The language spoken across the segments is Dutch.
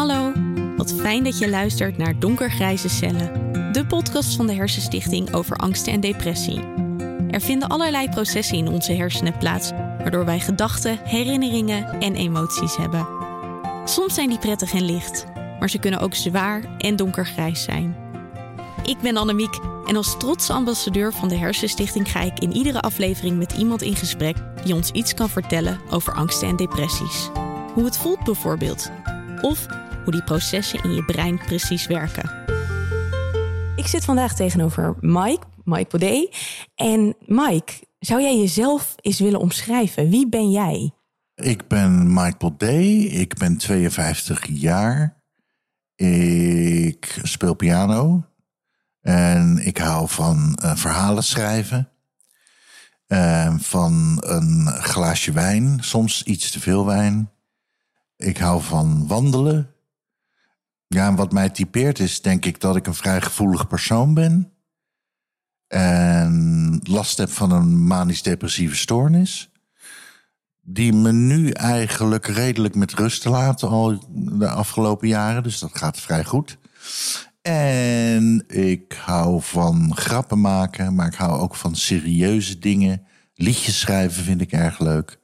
Hallo, wat fijn dat je luistert naar Donkergrijze Cellen, de podcast van de Hersenstichting over angsten en depressie. Er vinden allerlei processen in onze hersenen plaats, waardoor wij gedachten, herinneringen en emoties hebben. Soms zijn die prettig en licht, maar ze kunnen ook zwaar en donkergrijs zijn. Ik ben Annemiek en als trotse ambassadeur van de Hersenstichting ga ik in iedere aflevering met iemand in gesprek die ons iets kan vertellen over angsten en depressies. Hoe het voelt bijvoorbeeld. Of hoe die processen in je brein precies werken. Ik zit vandaag tegenover Mike, Mike Baudet. En Mike, zou jij jezelf eens willen omschrijven? Wie ben jij? Ik ben Mike Baudet, ik ben 52 jaar. Ik speel piano. En ik hou van uh, verhalen schrijven. Uh, van een glaasje wijn, soms iets te veel wijn. Ik hou van wandelen. Ja, en wat mij typeert is denk ik dat ik een vrij gevoelig persoon ben. En last heb van een manisch-depressieve stoornis. Die me nu eigenlijk redelijk met rust laten al de afgelopen jaren. Dus dat gaat vrij goed. En ik hou van grappen maken, maar ik hou ook van serieuze dingen. Liedjes schrijven vind ik erg leuk.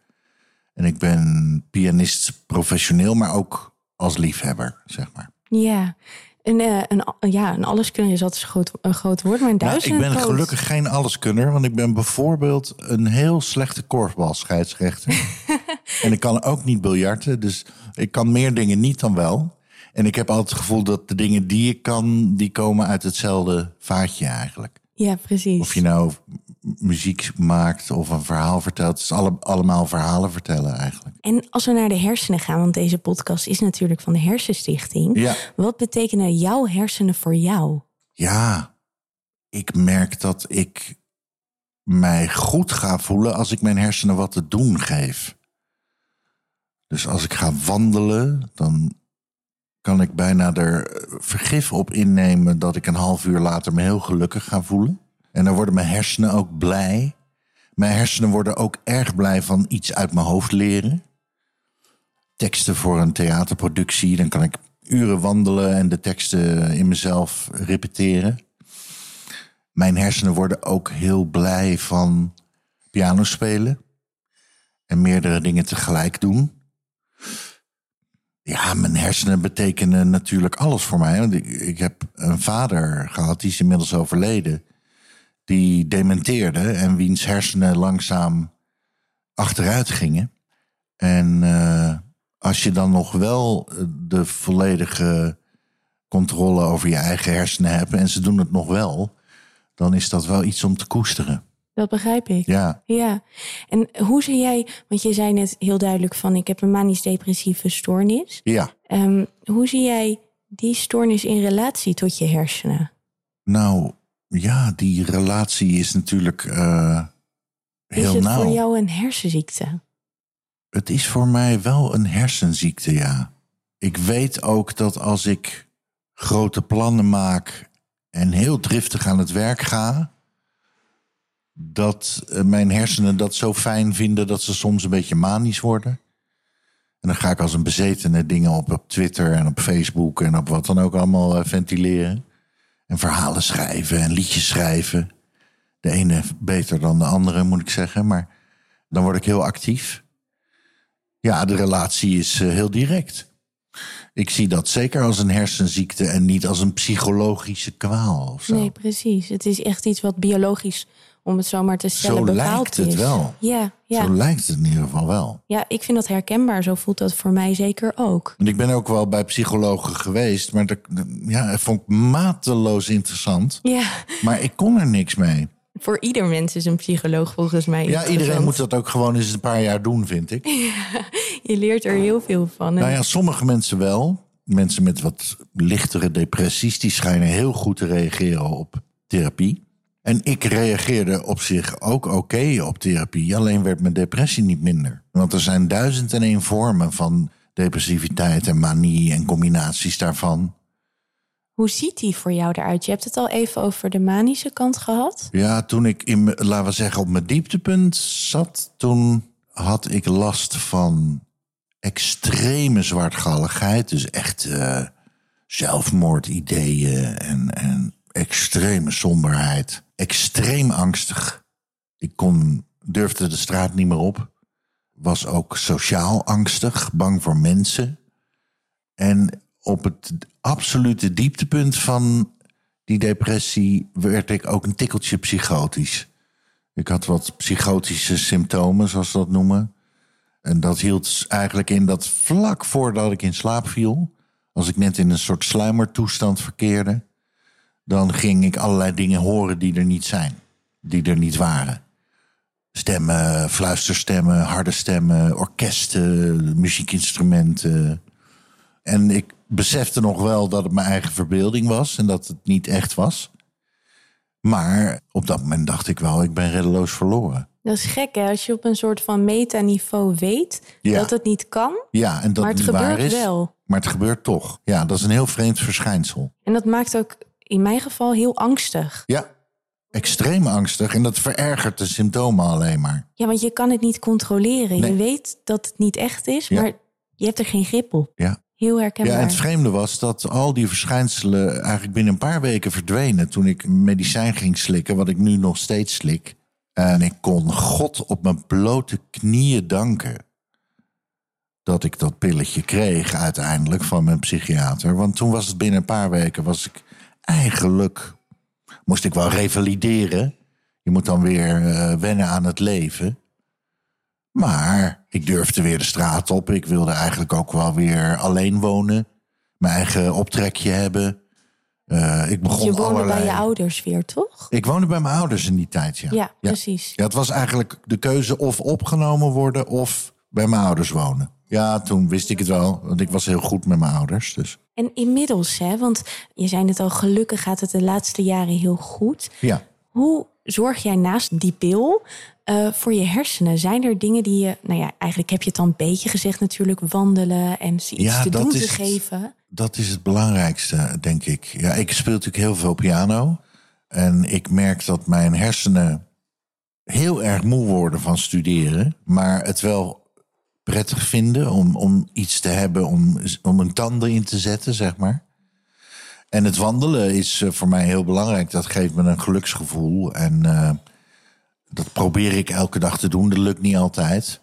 En ik ben pianist professioneel, maar ook als liefhebber, zeg maar. Ja, en, uh, een, ja, een alleskunner is altijd een groot, een groot woord, maar een duizend nou, Ik ben gelukkig geen alleskunner, want ik ben bijvoorbeeld een heel slechte korfbalscheidsrechter. en ik kan ook niet biljarten, dus ik kan meer dingen niet dan wel. En ik heb altijd het gevoel dat de dingen die ik kan, die komen uit hetzelfde vaatje eigenlijk. Ja, precies. Of je nou muziek maakt of een verhaal vertelt. Het is alle, allemaal verhalen vertellen eigenlijk. En als we naar de hersenen gaan, want deze podcast is natuurlijk van de Hersenstichting. Ja. Wat betekenen jouw hersenen voor jou? Ja, ik merk dat ik mij goed ga voelen als ik mijn hersenen wat te doen geef. Dus als ik ga wandelen, dan kan ik bijna er vergif op innemen dat ik een half uur later me heel gelukkig ga voelen. En dan worden mijn hersenen ook blij. Mijn hersenen worden ook erg blij van iets uit mijn hoofd leren. Teksten voor een theaterproductie, dan kan ik uren wandelen en de teksten in mezelf repeteren. Mijn hersenen worden ook heel blij van piano spelen en meerdere dingen tegelijk doen. Ja, mijn hersenen betekenen natuurlijk alles voor mij. Want ik, heb een vader gehad, die is inmiddels overleden. Die dementeerde en wiens hersenen langzaam achteruit gingen. En uh, als je dan nog wel de volledige controle over je eigen hersenen hebt en ze doen het nog wel, dan is dat wel iets om te koesteren. Dat begrijp ik. Ja. ja. En hoe zie jij, want je zei net heel duidelijk van ik heb een manisch-depressieve stoornis. Ja. Um, hoe zie jij die stoornis in relatie tot je hersenen? Nou, ja, die relatie is natuurlijk uh, heel nauw. Is het nauw. voor jou een hersenziekte? Het is voor mij wel een hersenziekte, ja. Ik weet ook dat als ik grote plannen maak en heel driftig aan het werk ga, dat eh, mijn hersenen dat zo fijn vinden dat ze soms een beetje manisch worden. En dan ga ik als een bezetene dingen op, op Twitter en op Facebook en op wat dan ook allemaal eh, ventileren. En verhalen schrijven en liedjes schrijven. De ene beter dan de andere, moet ik zeggen. Maar dan word ik heel actief. Ja, de relatie is eh, heel direct. Ik zie dat zeker als een hersenziekte en niet als een psychologische kwaal. Of zo. Nee, precies. Het is echt iets wat biologisch om het zomaar te stellen, zo bepaald lijkt het is. wel. Ja, ja. Zo lijkt het in ieder geval wel. Ja, ik vind dat herkenbaar. Zo voelt dat voor mij zeker ook. En ik ben ook wel bij psychologen geweest, maar dat, ja, dat vond ik mateloos interessant. Ja, Maar ik kon er niks mee. voor ieder mens is een psycholoog volgens mij Ja, iedereen moet dat ook gewoon eens een paar jaar doen, vind ik. Je leert er heel veel van. Nou ja, sommige mensen wel. Mensen met wat lichtere depressies, die schijnen heel goed te reageren op therapie. En ik reageerde op zich ook oké op therapie. Alleen werd mijn depressie niet minder. Want er zijn duizend en één vormen van depressiviteit en manie en combinaties daarvan. Hoe ziet die voor jou eruit? Je hebt het al even over de manische kant gehad. Ja, toen ik in, laten we zeggen, op mijn dieptepunt zat, toen had ik last van extreme zwartgalligheid. Dus echt eh, zelfmoordideeën en, en extreme somberheid. Extreem angstig. Ik kon, durfde de straat niet meer op. Was ook sociaal angstig, bang voor mensen. En op het absolute dieptepunt van die depressie werd ik ook een tikkeltje psychotisch. Ik had wat psychotische symptomen, zoals ze dat noemen. En dat hield eigenlijk in dat vlak voordat ik in slaap viel, als ik net in een soort sluimertoestand verkeerde, dan ging ik allerlei dingen horen die er niet zijn, die er niet waren. Stemmen, fluisterstemmen, harde stemmen, orkesten, muziekinstrumenten. En ik besefte nog wel dat het mijn eigen verbeelding was en dat het niet echt was. Maar op dat moment dacht ik wel, ik ben reddeloos verloren. Dat is gek hè, als je op een soort van metaniveau weet Ja. dat het niet kan, Ja, en dat maar het niet waar gebeurt is. wel. Maar het gebeurt toch. Ja, dat is een heel vreemd verschijnsel. En dat maakt ook in mijn geval heel angstig. Ja, extreem angstig. En dat verergert de symptomen alleen maar. Ja, want je kan het niet controleren. Nee. Je weet dat het niet echt is, Ja. maar je hebt er geen grip op. Ja. Heel Ja, herkenbaar. en het vreemde was dat al die verschijnselen eigenlijk binnen een paar weken verdwenen. Toen ik medicijn ging slikken, wat ik nu nog steeds slik. En ik kon God op mijn blote knieën danken. Dat ik dat pilletje kreeg uiteindelijk van mijn psychiater. Want toen was het binnen een paar weken, was ik eigenlijk. moest ik wel revalideren. Je moet dan weer eh, wennen aan het leven. Maar ik durfde weer de straat op. Ik wilde eigenlijk ook wel weer alleen wonen. Mijn eigen optrekje hebben. Eh, ik begon je woonde allerlei... bij je ouders weer, toch? Ik woonde bij mijn ouders in die tijd, ja. Ja, precies. Ja, het was eigenlijk de keuze of opgenomen worden of bij mijn ouders wonen. Ja, toen wist ik het wel, want ik was heel goed met mijn ouders. Dus En inmiddels, hè, want je zei het al, gelukkig gaat het de laatste jaren heel goed. ja. Hoe zorg jij naast die pil eh, voor je hersenen? Zijn er dingen die je, nou ja, eigenlijk heb je het al een beetje gezegd natuurlijk, wandelen en iets Ja, te dat doen te het. geven? Dat is het belangrijkste, denk ik. Ja, ik speel natuurlijk heel veel piano. En ik merk dat mijn hersenen heel erg moe worden van studeren. Maar het wel prettig vinden om, om iets te hebben om, om een tanden in te zetten, zeg maar. En het wandelen is eh, voor mij heel belangrijk. Dat geeft me een geluksgevoel. En eh, dat probeer ik elke dag te doen. Dat lukt niet altijd.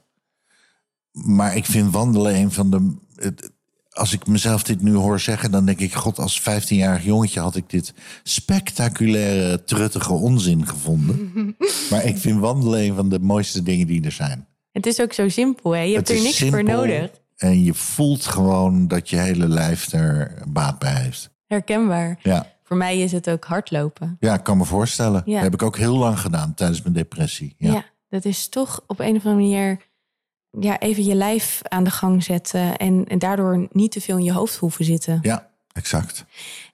Maar ik vind wandelen een van de. het- Als ik mezelf dit nu hoor zeggen, dan denk ik: God, als 15-jarig jongetje had ik dit spectaculaire, truttige onzin gevonden. maar ik vind wandelen een van de mooiste dingen die er zijn. Het is ook zo simpel, hè? Je hebt er niks voor nodig. En je voelt gewoon dat je hele lijf er baat bij heeft. Herkenbaar. Ja, Voor mij is het ook hardlopen. ja ik kan me voorstellen. Ja. Dat heb ik ook heel lang gedaan tijdens mijn depressie. Ja. Ja, dat is toch op een of andere manier ja, even je lijf aan de gang zetten en, en daardoor niet te veel in je hoofd hoeven zitten. ja exact.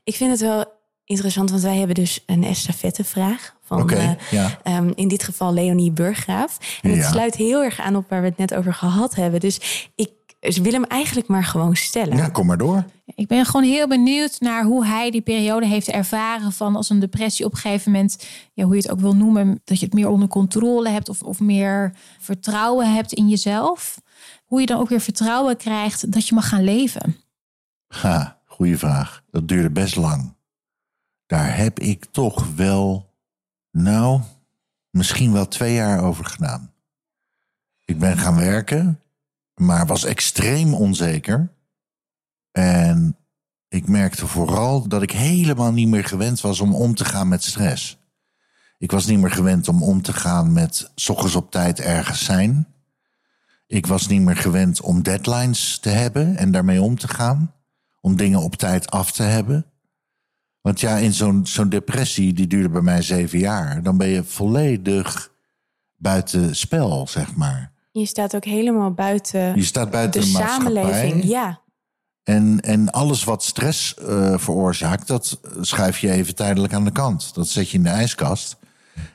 Ik vind het wel interessant, want wij hebben dus een estafettevraag van eh, ja. ehm, in dit geval Leonie Burggraaf. En het Ja. sluit heel erg aan op waar we het net over gehad hebben. Dus ik wil hem eigenlijk maar gewoon stellen. Ja, kom maar door. Ik ben gewoon heel benieuwd naar hoe hij die periode heeft ervaren van als een depressie op een gegeven moment, ja, hoe je het ook wil noemen, dat je het meer onder controle hebt of, of meer vertrouwen hebt in jezelf. Hoe je dan ook weer vertrouwen krijgt dat je mag gaan leven. Ha, goede vraag. Dat duurde best lang. Daar heb ik toch wel, nou, misschien wel twee jaar over gedaan. Ik ben gaan werken, maar was extreem onzeker. En ik merkte vooral dat ik helemaal niet meer gewend was om om te gaan met stress. Ik was niet meer gewend om om te gaan met 's ochtends op tijd ergens zijn. Ik was niet meer gewend om deadlines te hebben en daarmee om te gaan. Om dingen op tijd af te hebben. Want ja, in zo'n zo'n depressie, die duurde bij mij zeven jaar. Dan ben je volledig buiten spel, zeg maar. Je staat ook helemaal buiten Je staat buiten de samenleving. Ja, En, en alles wat stress eh, veroorzaakt, dat schuif je even tijdelijk aan de kant. Dat zet je in de ijskast.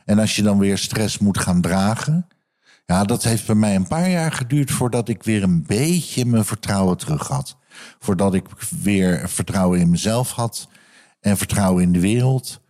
En als je dan weer stress moet gaan dragen. Ja, dat heeft bij mij een paar jaar geduurd voordat ik weer een beetje mijn vertrouwen terug had. Voordat ik weer vertrouwen in mezelf had en vertrouwen in de wereld.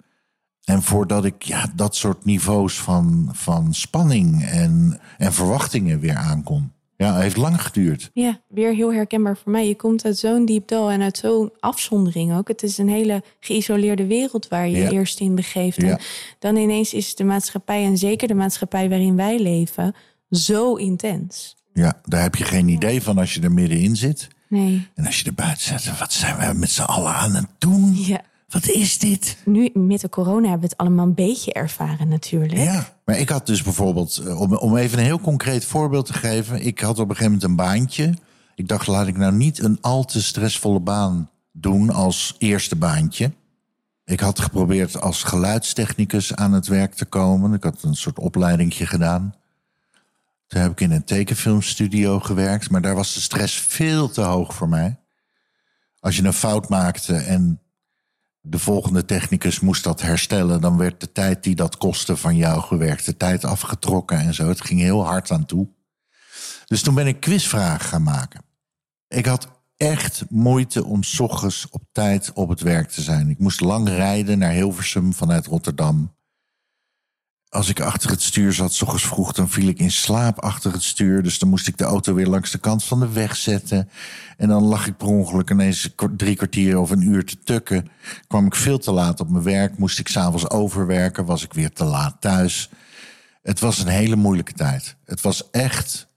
En voordat ik ja, dat soort niveaus van, van spanning en, en verwachtingen weer aankon. Ja, het heeft lang geduurd. Ja, weer heel herkenbaar voor mij. Je komt uit zo'n diep dal en uit zo'n afzondering ook. Het is een hele geïsoleerde wereld waar je Ja. je eerst in begeeft. Ja. En dan ineens is de maatschappij, en zeker de maatschappij waarin wij leven, zo intens. Ja, daar heb je geen idee van als je er middenin zit. Nee, En als je er buiten zit, wat zijn we met z'n allen aan het doen? ja. Wat is dit? Nu met de corona hebben we het allemaal een beetje ervaren natuurlijk. Ja, maar ik had dus bijvoorbeeld, eh, om, om even een heel concreet voorbeeld te geven. Ik had op een gegeven moment een baantje. Ik dacht, laat ik nou niet een al te stressvolle baan doen als eerste baantje. Ik had geprobeerd als geluidstechnicus aan het werk te komen. Ik had een soort opleidingje gedaan. Toen heb ik in een tekenfilmstudio gewerkt, maar daar was de stress veel te hoog voor mij. Als je een fout maakte en de volgende technicus moest dat herstellen, dan werd de tijd die dat kostte van jouw gewerkte tijd afgetrokken en zo. Het ging heel hard aan toe. Dus toen ben ik quizvragen gaan maken. Ik had echt moeite om ochtends op tijd op het werk te zijn. Ik moest lang rijden naar Hilversum vanuit Rotterdam. Als ik achter het stuur zat, 's ochtends vroeg, dan viel ik in slaap achter het stuur. Dus dan moest ik de auto weer langs de kant van de weg zetten. En dan lag ik per ongeluk ineens drie kwartier of een uur te tukken. Kwam ik veel te laat op mijn werk. Moest ik s'avonds overwerken. Was ik weer te laat thuis. Het was een hele moeilijke tijd. Het was echt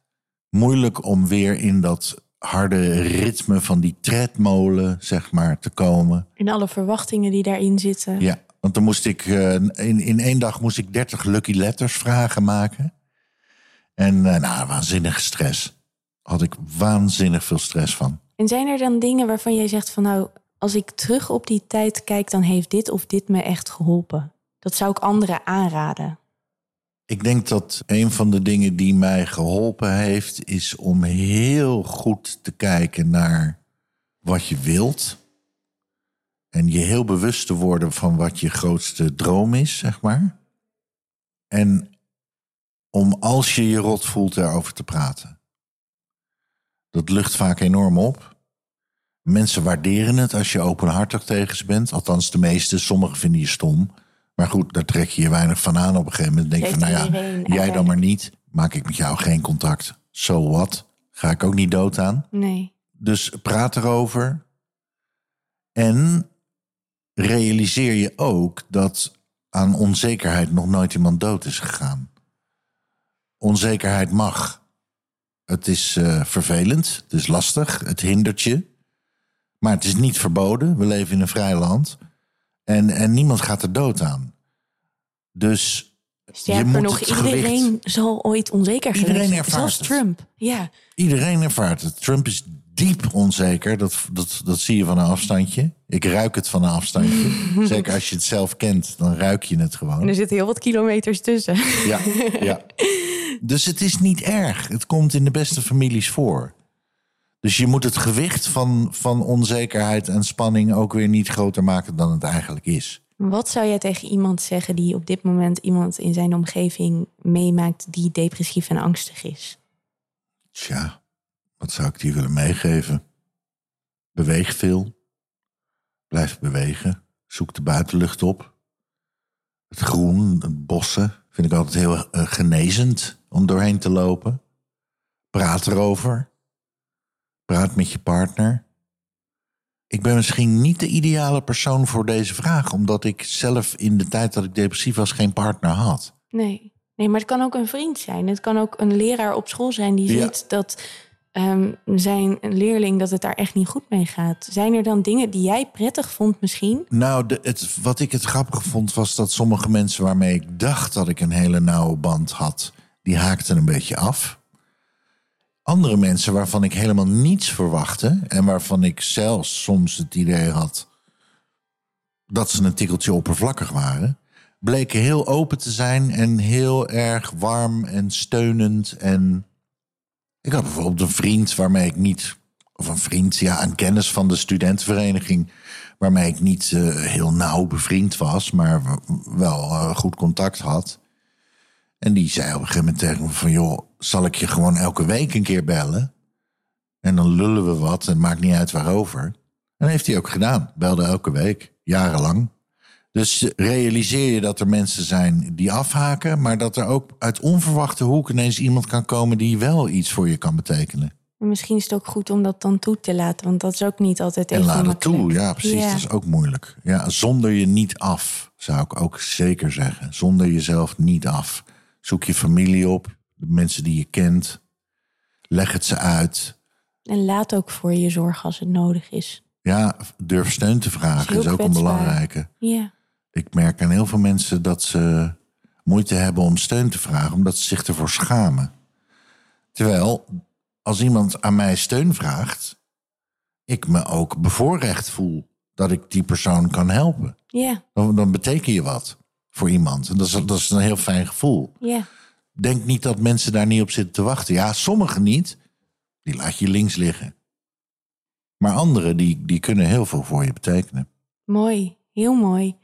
moeilijk om weer in dat harde ritme van die tredmolen, zeg maar, te komen. In alle verwachtingen die daarin zitten. Ja, want dan moest ik eh, in, in één dag moest ik 30 lucky letters vragen maken. En eh, nou, waanzinnige stress. Had ik waanzinnig veel stress van. En zijn er dan dingen waarvan jij zegt van nou, als ik terug op die tijd kijk, dan heeft dit of dit me echt geholpen? Dat zou ik anderen aanraden. Ik denk dat een van de dingen die mij geholpen heeft, is om heel goed te kijken naar wat je wilt. En je heel bewust te worden van wat je grootste droom is, zeg maar. En om als je je rot voelt erover te praten. Dat lucht vaak enorm op. Mensen waarderen het als je openhartig tegen ze bent. Althans, de meeste. Sommigen vinden je stom. Maar goed, daar trek je je weinig van aan op een gegeven moment. Denk je van, nou ja, jij dan maar niet. Maak ik met jou geen contact. So what? Ga ik ook niet dood aan. Nee. Dus praat erover. En realiseer je ook dat aan onzekerheid nog nooit iemand dood is gegaan. Onzekerheid mag. Het is eh, vervelend, het is lastig, het hindert je. Maar het is niet verboden. We leven in een vrij land. En, en niemand gaat er dood aan. Dus Sterker moet nog, het iedereen gewicht- zal ooit onzeker Iedereen geweest zijn. ervaart Zelfs het. Trump. Ja. Iedereen ervaart het. Trump is diep onzeker. Dat, dat, dat zie je van een afstandje. Ik ruik het van een afstandje. Zeker als je het zelf kent, dan ruik je het gewoon. zitten heel wat kilometers tussen. Ja, ja. Dus het is niet erg. Het komt in de beste families voor. Dus je moet het gewicht van, van onzekerheid en spanning ook weer niet groter maken dan het eigenlijk is. Wat zou jij tegen iemand zeggen die op dit moment iemand in zijn omgeving meemaakt die depressief en angstig is? Tja, wat zou ik die willen meegeven? Beweeg veel. Blijf bewegen. Zoek de buitenlucht op. Het groen, het bossen, vind ik altijd heel eh, genezend om doorheen te lopen. Praat erover. Praat met je partner. Ik ben misschien niet de ideale persoon voor deze vraag, omdat ik zelf in de tijd dat ik depressief was geen partner had. Nee. Nee, maar het kan ook een vriend zijn. Het kan ook een leraar op school zijn die Ja. ziet dat ehm, zijn leerling dat het daar echt niet goed mee gaat. Zijn er dan dingen die jij prettig vond misschien? Nou, het, wat ik het grappig vond was dat sommige mensen waarmee ik dacht dat ik een hele nauwe band had, die haakten een beetje af. Andere mensen waarvan ik helemaal niets verwachtte en waarvan ik zelfs soms het idee had dat ze een tikkeltje oppervlakkig waren, bleken heel open te zijn en heel erg warm en steunend. En ik had bijvoorbeeld een vriend waarmee ik niet, of een vriend, ja, een kennis van de studentenvereniging, waarmee ik niet eh, heel nauw bevriend was, maar wel eh, goed contact had. En die zei op een gegeven moment tegen me van, joh, zal ik je gewoon elke week een keer bellen? En dan lullen we wat, en het maakt niet uit waarover. En dat heeft hij ook gedaan, belde elke week, jarenlang. Dus realiseer je dat er mensen zijn die afhaken, maar dat er ook uit onverwachte hoek ineens iemand kan komen die wel iets voor je kan betekenen. En misschien is het ook goed om dat dan toe te laten, want dat is ook niet altijd even En laat het toe, ja, precies. Ja. Dat is ook moeilijk. Ja, zonder je niet af, zou ik ook zeker zeggen. Zonder jezelf niet af. Zoek je familie op, de mensen die je kent. Leg het ze uit. En laat ook voor je zorgen als het nodig is. Ja, durf steun te vragen heel is ook een belangrijke. Ja, Ik merk aan heel veel mensen dat ze moeite hebben om steun te vragen, omdat ze zich ervoor schamen. Terwijl, als iemand aan mij steun vraagt, ik me ook bevoorrecht voel dat ik die persoon kan helpen. ja, Dan, dan beteken je wat voor iemand. En dat is, dat is een heel fijn gevoel. ja. Denk niet dat mensen daar niet op zitten te wachten. Ja, sommigen niet. Die laat je links liggen. Maar anderen, die, die kunnen heel veel voor je betekenen. Mooi, heel mooi.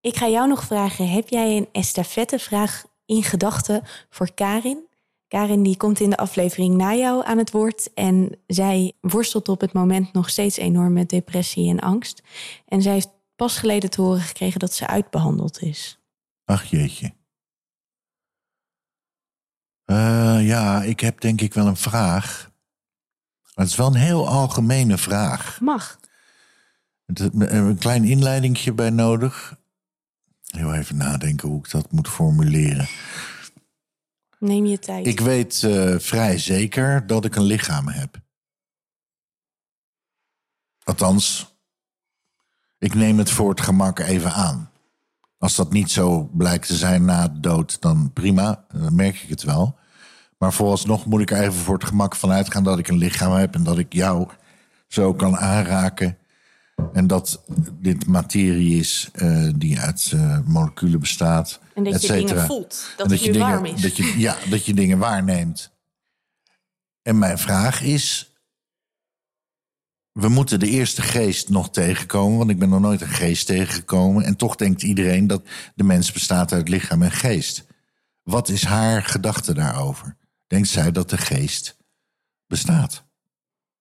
Ik ga jou nog vragen, heb jij een estafettevraag in gedachten voor Karin? Karin die komt in de aflevering na jou aan het woord en zij worstelt op het moment nog steeds enorm met depressie en angst. En zij heeft pas geleden te horen gekregen dat ze uitbehandeld is. Ach jeetje. Eh, ja, ik heb denk ik wel een vraag. Maar het is wel een heel algemene vraag. Mag. Er Een klein inleidingje bij nodig. Heel even nadenken hoe ik dat moet formuleren. Neem je tijd. Ik weet eh, vrij zeker dat ik een lichaam heb. Althans, ik neem het voor het gemak even aan. Als dat niet zo blijkt te zijn na de dood, dan prima, dan merk ik het wel. Maar vooralsnog moet ik er even voor het gemak van uitgaan dat ik een lichaam heb en dat ik jou zo kan aanraken. En dat dit materie is eh, die uit eh, moleculen bestaat. en dat je dingen voelt. Dat, je dingen, warm is. Dat je, ja, dat je dingen waarneemt. En mijn vraag is... We moeten de eerste geest nog tegenkomen, want ik ben nog nooit een geest tegengekomen. En toch denkt iedereen dat de mens bestaat uit lichaam en geest. Wat is haar gedachte daarover? Denkt zij dat de geest bestaat?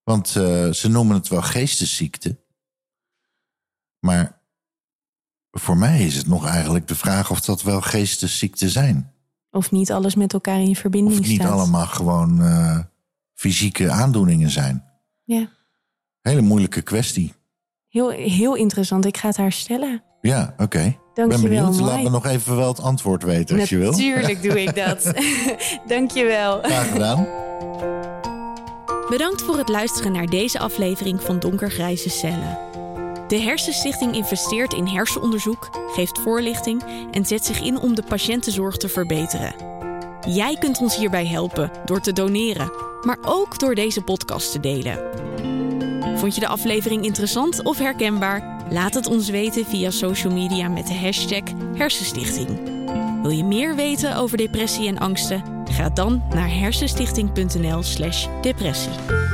Want eh, ze noemen het wel geestesziekte. Maar voor mij is het nog eigenlijk de vraag of dat wel geestesziekten zijn. Of niet alles met elkaar in Of verbinding het niet staat. allemaal gewoon eh, fysieke aandoeningen zijn. Ja, Hele moeilijke kwestie. heel, heel interessant. Ik ga het haar stellen. Ja, oké. Ik ben Dankjewel, benieuwd. Laat mooi. me nog even wel het antwoord weten als je wil. Natuurlijk doe ik dat. Dankjewel. Graag gedaan. Bedankt voor het luisteren naar deze aflevering van Donkergrijze Cellen. De Hersenstichting investeert in hersenonderzoek, geeft voorlichting en zet zich in om de patiëntenzorg te verbeteren. Jij kunt ons hierbij helpen door te doneren, maar ook door deze podcast te delen. Vond je de aflevering interessant of herkenbaar? Laat het ons weten via social media met de hashtag Hersenstichting. Wil je meer weten over depressie en angsten? Ga dan naar hersenstichting.nl/depressie.